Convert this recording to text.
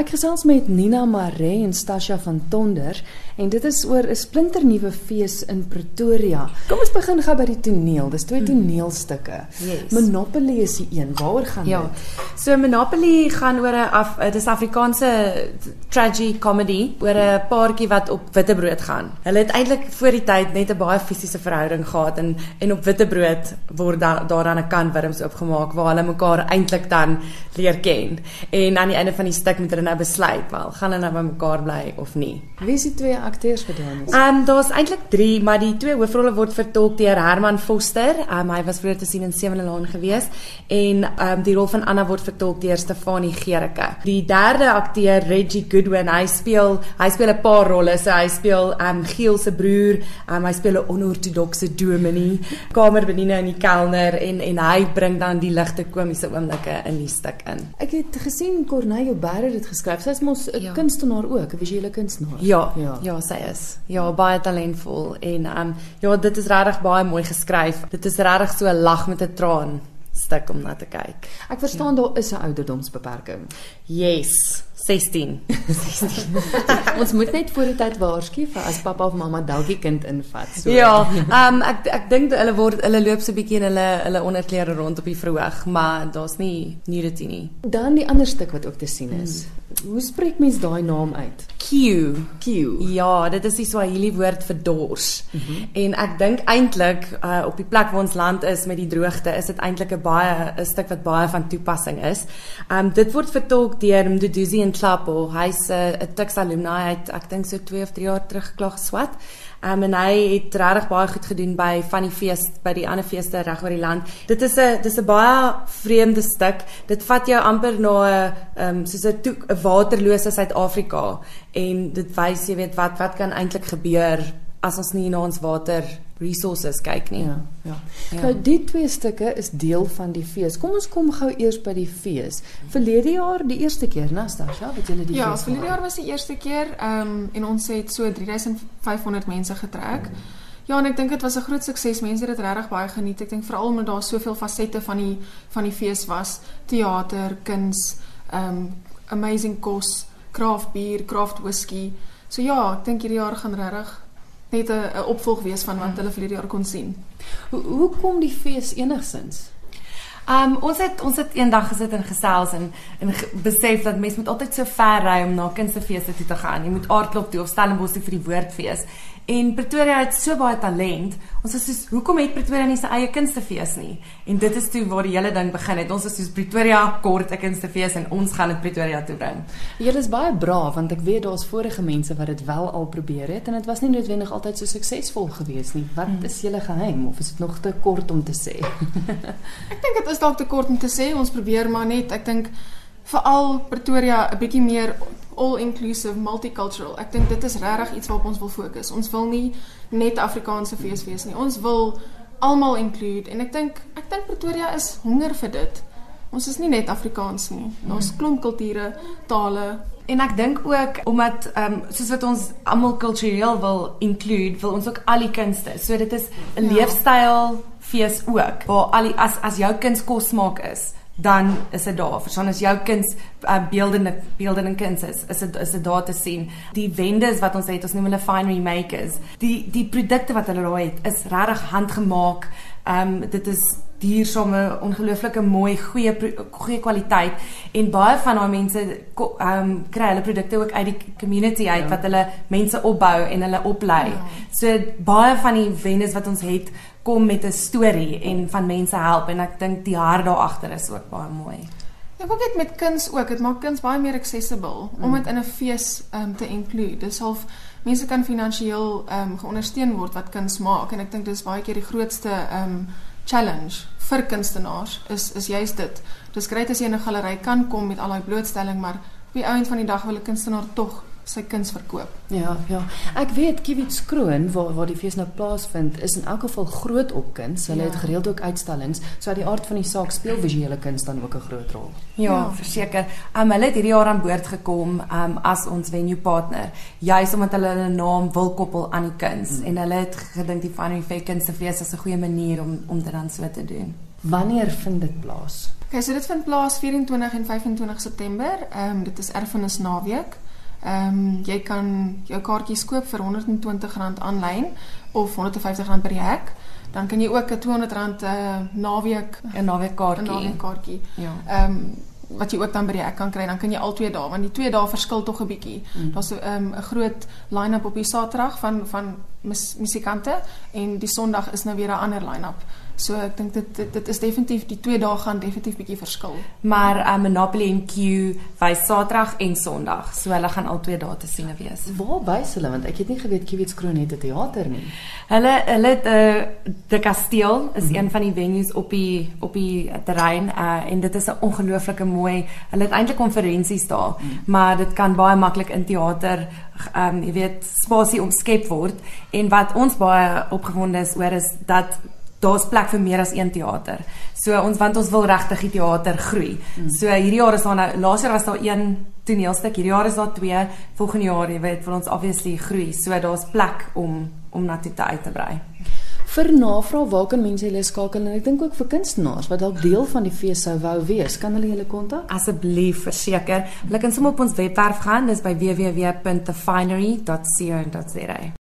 Ek gesels met Nina Maree en Stasha van Tonder en dit is oor 'n splinternuwe fees in Pretoria. Kom ons begin gou by die toneel. Dis twee toneelstukke. Yes. Monopoly is die een. Waaroor gaan Ja. dit? So Monopoly gaan oor 'n af eh, dis Afrikaanse tragedy comedy oor 'n paartjie wat op witbrood gaan. Hulle het eintlik voor die tyd net 'n baie fisiese verhouding gehad en en op witbrood word da, daar dan 'n kanwurms oopgemaak waar hulle mekaar eintlik dan leer ken. En aan die einde van die stuk moet hulle nou besluit, wel, gaan hulle nou by mekaar bly of nie. Wie is die twee akteurs vir dames? Ehm um, daar's eintlik 3, maar die twee hoofrolle word vertolk deur Herman Foster. Ehm um, hy was vroeër te sien in Sewende Laan gewees en ehm um, die rol van Anna word vertolk deur Stefanie Gericke. Die derde akteur, Reggie Goodwin, hy speel hy speel 'n paar rolle. So hy speel ehm um, Giel se broer, ehm um, hy speel 'n onortodokse dominee, kamerbediene in die kelner en en hy bring dan die ligte komiese oomblikke in die stuk in. Ek het gesien Corneille Berre het dit geskryf. Sy's mos 'n Ja. kunstenaar ook, 'n visuele kunstenaar. Ja, Ja. ja, ja, sy is. Ja, baie talentvol en ehm um, ja, dit is regtig baie mooi geskryf. Dit is regtig so 'n lag met 'n traan stuk om na te kyk. Ek verstaan daar is 'n ouderdomsbeperking. Yes, 16. Ons moet net voor die tyd waarsku vir as pappa of mamma dalk die kind invat. So. Ja, ehm um, ek ek dink hulle word hulle loop so bietjie in hulle hulle onderklere rond op die verhoog, maar daar's nie nudity nie. Dan die ander stuk wat ook te sien is. Hmm. Hoe spreek mens daai naam uit? Q. Q. Ja, dit is die Swahili woord vir dors. Mm -hmm. En ek dink eintlik uh, op die plek waar ons land is met die droogte, is dit eintlik 'n baie 'n stuk wat baie van toepassing is. Um dit word vertolk deur Mduduzi en Klapo. Hy's 'n uh, Tuks alumni. Hy het ek dink so 2 of 3 jaar terug klaar geswat. Um en hy het regtig baie goed gedoen by van die fees by die ander feeste reg oor die land. Dit is 'n dis 'n baie vreemde stuk. Dit vat jou amper na 'n um soos 'n 'n waterlose Suid-Afrika en dit wys jy weet wat wat kan eintlik gebeur as ons nie na ons water resources kyk nie. Ja, ja. Ja. Nou die twee stukke is deel van die fees. Kom ons kom gou eers by die fees. Verlede jaar die eerste keer, Nastasha, wat julle die Ja, fees verlede jaar was die eerste keer ehm um, en ons het so 3500 mense getrek. Ja, en ek dink dit was 'n groot sukses. Mense het dit regtig baie geniet. Ek dink veral omdat daar soveel fasette van die van die fees was. Teater, kuns, ehm um, amazing kos, craft bier, craft whisky. So ja, ek dink hierdie jaar gaan regtig net 'n 'n opvolg wees van wat hulle verlede jaar kon sien. Hoe hoe kom die fees enigsins? Um ons het ons het eendag gesit en gesels en en besef dat mense moet altyd so ver ry om na kunstefeeste toe te gaan. Jy moet aardklop toe of Stellenbosch toe vir die woordfees. En Pretoria het so baie talent. Ons is soos hoekom het Pretoria nie sy eie kunstefees nie? En dit is toe waar die hele ding begin het. Ons is soos Pretoria kort 'n kunstefees en ons gaan dit Pretoria toe bring. Julle is baie braaf want ek weet daar's vorige mense wat dit wel al probeer het en dit was nie noodwendig altyd so suksesvol gewees nie. Wat Hmm. is julle geheim of is dit nog te kort om te sê? Ek dink dit is dalk te kort om te sê ons probeer maar net ek dink veral Pretoria 'n bietjie meer all inclusive multicultural. Ek dink dit is regtig iets waarop ons wil fokus. Ons wil nie net Afrikaanse fees wees nie. Ons wil almal include en ek dink ek dink Pretoria is honger vir dit. Ons is nie net Afrikaans nie. Daar's klomp kulture, tale. En ek dink ook omdat ehm um, soos wat ons almal kultureel wil include, wil ons ook al die kunste. So dit is 'n Ja. leefstyl fees ook waar al die as as jou kind kos maak is, dan is dit daar. Verstaan as jou kind uh, beeldende beeldende kuns is, is dit is dit daar te sien. Die wendes wat ons het, ons noem hulle finery makers. Die die produkte wat hulle daar het, is regtig handgemaak. Ehm um, dit is duursame, ongelooflike mooi, goeie goeie kwaliteit en baie van daai mense ehm um, kry hulle produkte ook uit die community uit Ja. wat hulle mense opbou en hulle oplei. Ja. So baie van die wendes wat ons het kom met 'n storie en van mense help en ek dink die hart daar agter is ook baie mooi. Ek ook dit met kuns ook. Dit maak kuns baie meer accessible mm. om dit in 'n fees um, te include. Dis half mense kan finansiëel um, geondersteun word wat kuns maak en ek dink dis baie keer die grootste um, challenge vir kunstenaars is is juist dit. Dis grait as jy in 'n galery kan kom met al daai blootstelling, maar op die einde van die dag wil 'n kunstenaar tog sy kuns verkoop. Ja, ja. Ek weet Kiewits Kroon waar waar die fees nou plaasvind is in elk geval groot op kuns. Hulle Ja. het gereeld ook uitstallings. So uit die aard van die saak speel visuele kuns dan ook 'n groot rol. Ja, Ja. verseker. Um hulle het hierdie jaar aan boord gekom um as ons venue partner, juis omdat hulle hulle naam wil koppel aan die kuns mm. en hulle het gedink die Funny Fair Kunstefees is 'n goeie manier om om dit dan so te doen. Wanneer vind dit plaas? Okay, so dit vind plaas 24 en 25 September. Ehm um, dit is erfenis naweek. Ehm um, jy kan jou kaartjies koop vir R120 aanlyn of R150 by die hek. Dan kan jy ook 'n R200 uh, naweek 'n naweek kaartjie. 'n naweek kaartjie. Ja. Ehm um, wat jy ook dan by die hek kan kry, dan kan jy al twee dae want die twee dae verskil tog 'n bietjie. Mm. Daar's 'n um, 'n groot line-up op die Saterdag van van musikante en die Sondag is nou weer 'n ander line-up. So ek dink dit, dit dit is definitief die twee dae gaan definitief bietjie verskil. Maar um, Monopoly en Q wys Saterdag en Sondag. So hulle gaan al twee dae te sien wees. Waar wys hulle want ek het nie geweet Kiwits Kroon het 'n teater nie. Hulle hulle het 'n uh, die kasteel is mm -hmm. een van die venues op die op die terrein uh, en dit is 'n ongelooflike mooi. Hulle het eintlik konferensies daar, mm -hmm. maar dit kan baie maklik in teater ehm um, jy weet spasie omskep word en wat ons baie opgewonde is oor is dat daar's plek vir meer as een teater. So ons want ons wil regtig die teater groei. Mm. So hierdie jaar is daar nou laas jaar was daar een toneelstuk, hierdie jaar is daar twee. Volgende jaar, jy weet, wil ons obviously groei. So daar's plek om om na toe te uit te brei. Vir navraag waar kan mense hulle skakel en ek dink ook vir kunstenaars wat dalk deel van die fees sou wou wees, kan hulle julle kontak? Asseblief, verseker. Hulle kan sommer op ons webwerf gaan, dis by www.thefinery.co.za.